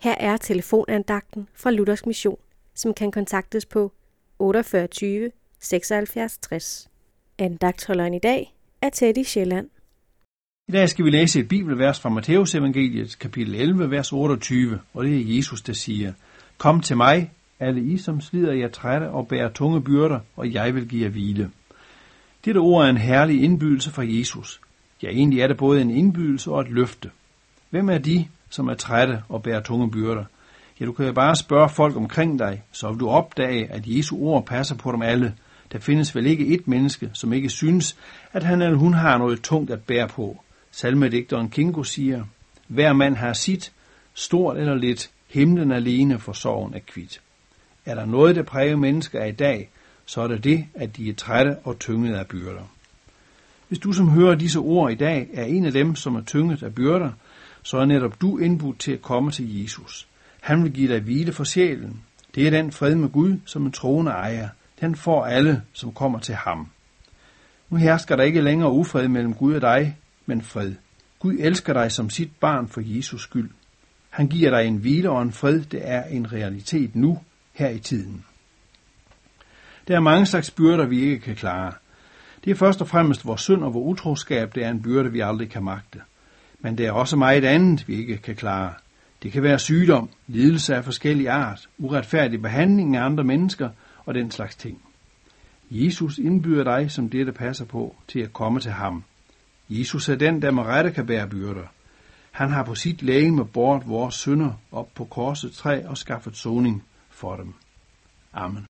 Her er telefonandagten fra Luthers Mission, som kan kontaktes på 48 76 60. Andagtholderen i dag er Teddy Sjælland. I dag skal vi læse et bibelvers fra Matteus evangeliet, kapitel 11, vers 28, og det er Jesus, der siger, Kom til mig, alle I, som slider jer trætte og bærer tunge byrder, og jeg vil give jer hvile. Dette ord er en herlig indbydelse fra Jesus. Ja, egentlig er det både en indbydelse og et løfte. Hvem er de, som er trætte og bærer tunge byrder? Ja, du kan jo bare spørge folk omkring dig, så vil du opdage, at Jesu ord passer på dem alle. Der findes vel ikke et menneske, som ikke synes, at han eller hun har noget tungt at bære på. Salmedigteren Kingo siger, hver mand har sit, stort eller lidt, himlen alene for sorgen er kvidt. Er der noget, der præger mennesker i dag, så er det det, at de er trætte og tynget af byrder. Hvis du som hører disse ord i dag er en af dem, som er tynget af byrder, så er netop du indbudt til at komme til Jesus. Han vil give dig hvile for sjælen. Det er den fred med Gud, som en troende ejer. Den får alle, som kommer til ham. Nu hersker der ikke længere ufred mellem Gud og dig, men fred. Gud elsker dig som sit barn for Jesus skyld. Han giver dig en hvile og en fred, det er en realitet nu, her i tiden. Der er mange slags byrder, vi ikke kan klare. Det er først og fremmest vores synd og vores utroskab, det er en byrde, vi aldrig kan magte. Men det er også meget andet, vi ikke kan klare. Det kan være sygdom, lidelse af forskellig art, uretfærdig behandling af andre mennesker og den slags ting. Jesus indbyder dig, som det, der passer på, til at komme til ham. Jesus er den, der med rette kan bære byrder. Han har på sit med bort vores synder op på korset træ og skaffet soning for dem. Amen.